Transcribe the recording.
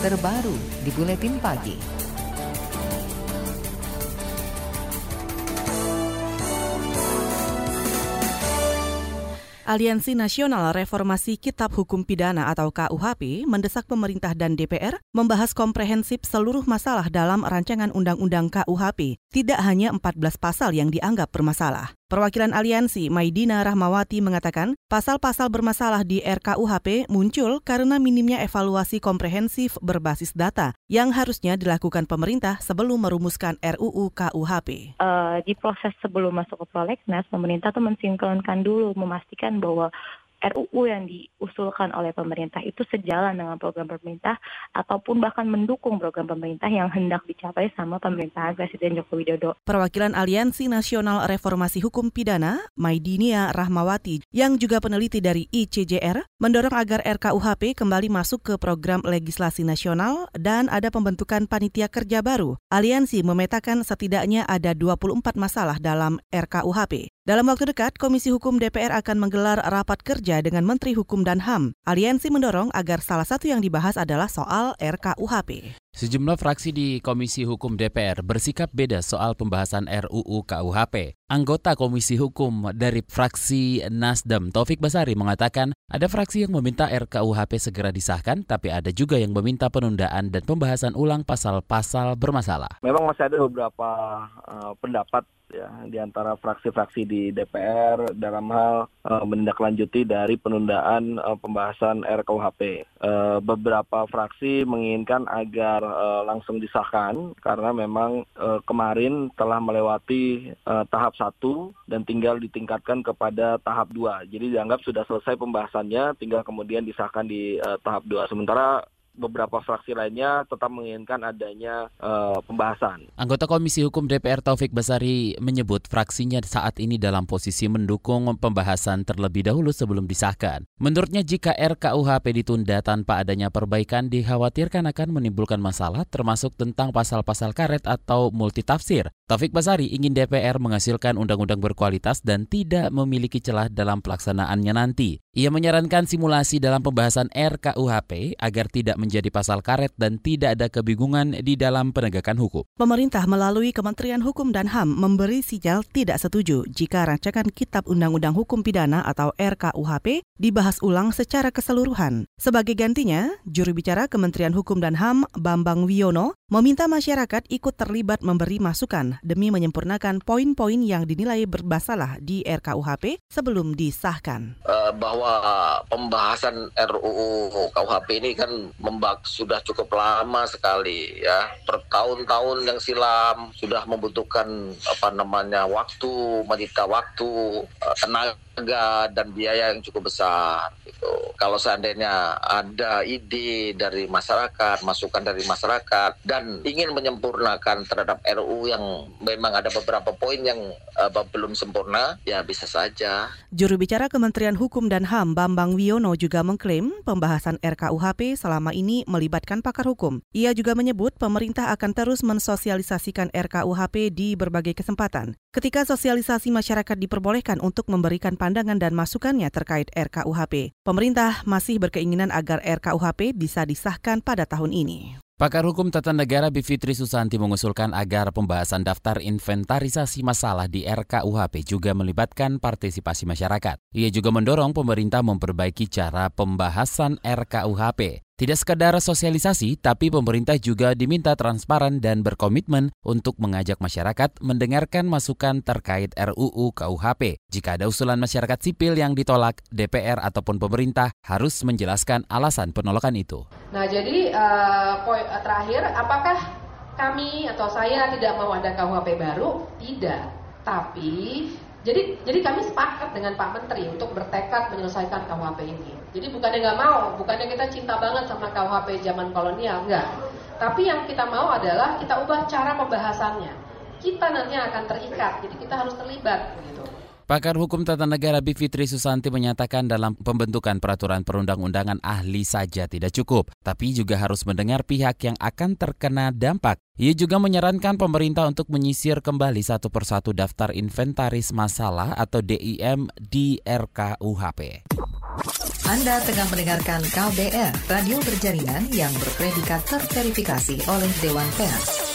terbaru di Buletin Pagi. Aliansi Nasional Reformasi Kitab Hukum Pidana atau KUHP mendesak pemerintah dan DPR membahas komprehensif seluruh masalah dalam rancangan Undang-Undang KUHP, tidak hanya 14 pasal yang dianggap bermasalah. Perwakilan aliansi Maidina Rahmawati mengatakan pasal-pasal bermasalah di RKUHP muncul karena minimnya evaluasi komprehensif berbasis data yang harusnya dilakukan pemerintah sebelum merumuskan RUU KUHP. Uh, di proses sebelum masuk ke prolegnas, pemerintah tuh mensinkronkan dulu, memastikan bahwa RUU yang diusulkan oleh pemerintah itu sejalan dengan program pemerintah ataupun bahkan mendukung program pemerintah yang hendak dicapai sama pemerintahan Presiden Joko Widodo. Perwakilan Aliansi Nasional Reformasi Hukum Pidana, Maidinia Rahmawati, yang juga peneliti dari ICJR, mendorong agar RKUHP kembali masuk ke program legislasi nasional dan ada pembentukan panitia kerja baru. Aliansi memetakan setidaknya ada 24 masalah dalam RKUHP. Dalam waktu dekat, Komisi Hukum DPR akan menggelar rapat kerja dengan Menteri Hukum dan HAM. Aliansi mendorong agar salah satu yang dibahas adalah soal RKUHP. Sejumlah fraksi di Komisi Hukum DPR bersikap beda soal pembahasan RUU KUHP. Anggota Komisi Hukum dari fraksi Nasdem, Taufik Basari, mengatakan ada fraksi yang meminta RKUHP segera disahkan, tapi ada juga yang meminta penundaan dan pembahasan ulang pasal-pasal bermasalah. Memang masih ada beberapa uh, pendapat ya di antara fraksi-fraksi di DPR dalam hal uh, menindaklanjuti dari penundaan uh, pembahasan RKUHP. Uh, beberapa fraksi menginginkan agar uh, langsung disahkan karena memang uh, kemarin telah melewati uh, tahap satu dan tinggal ditingkatkan kepada tahap dua. Jadi dianggap sudah selesai pembahasannya, tinggal kemudian disahkan di uh, tahap dua. Sementara beberapa fraksi lainnya tetap menginginkan adanya uh, pembahasan. Anggota Komisi Hukum DPR Taufik Basari menyebut fraksinya saat ini dalam posisi mendukung pembahasan terlebih dahulu sebelum disahkan. Menurutnya jika RKUHP ditunda tanpa adanya perbaikan dikhawatirkan akan menimbulkan masalah termasuk tentang pasal-pasal karet atau multitafsir. Taufik Basari ingin DPR menghasilkan undang-undang berkualitas dan tidak memiliki celah dalam pelaksanaannya nanti. Ia menyarankan simulasi dalam pembahasan RKUHP agar tidak menjadi pasal karet dan tidak ada kebingungan di dalam penegakan hukum. Pemerintah melalui Kementerian Hukum dan HAM memberi sinyal tidak setuju jika rancangan Kitab Undang-Undang Hukum Pidana atau RKUHP dibahas ulang secara keseluruhan. Sebagai gantinya, juru bicara Kementerian Hukum dan HAM Bambang Wiono meminta masyarakat ikut terlibat memberi masukan demi menyempurnakan poin-poin yang dinilai bermasalah di RKUHP sebelum disahkan. Uh, bahwa pembahasan RUU KUHP ini kan membak sudah cukup lama sekali ya. Bertahun-tahun yang silam sudah membutuhkan apa namanya waktu menyita waktu uh, tenaga dan biaya yang cukup besar gitu. Kalau seandainya ada ide dari masyarakat, masukan dari masyarakat dan ingin menyempurnakan terhadap RUU yang memang ada beberapa poin yang uh, belum sempurna, ya bisa saja. Juru bicara Kementerian Hukum dan HAM Bambang Wiono juga mengklaim pembahasan RKUHP selama ini melibatkan pakar hukum. Ia juga menyebut pemerintah akan terus mensosialisasikan RKUHP di berbagai kesempatan. Ketika sosialisasi masyarakat diperbolehkan untuk memberikan pandangan dan masukannya terkait RKUHP, pemerintah masih berkeinginan agar RKUHP bisa disahkan pada tahun ini. Pakar Hukum Tata Negara Bivitri Susanti mengusulkan agar pembahasan daftar inventarisasi masalah di RKUHP juga melibatkan partisipasi masyarakat. Ia juga mendorong pemerintah memperbaiki cara pembahasan RKUHP. Tidak sekadar sosialisasi, tapi pemerintah juga diminta transparan dan berkomitmen untuk mengajak masyarakat mendengarkan masukan terkait RUU KUHP. Jika ada usulan masyarakat sipil yang ditolak, DPR ataupun pemerintah harus menjelaskan alasan penolakan itu. Nah, jadi uh, poin terakhir, apakah kami atau saya tidak mau ada KUHP baru? Tidak. Tapi jadi jadi kami sepakat dengan Pak Menteri untuk bertekad menyelesaikan KUHP ini. Jadi bukannya nggak mau, bukannya kita cinta banget sama KUHP zaman kolonial, enggak. Tapi yang kita mau adalah kita ubah cara pembahasannya. Kita nanti akan terikat, jadi kita harus terlibat begitu. Pakar Hukum Tata Negara Bivitri Susanti menyatakan dalam pembentukan peraturan perundang-undangan ahli saja tidak cukup, tapi juga harus mendengar pihak yang akan terkena dampak. Ia juga menyarankan pemerintah untuk menyisir kembali satu persatu daftar inventaris masalah atau DIM di RKUHP. Anda tengah mendengarkan KBR, radio berjaringan yang berpredikat terverifikasi oleh Dewan Pers.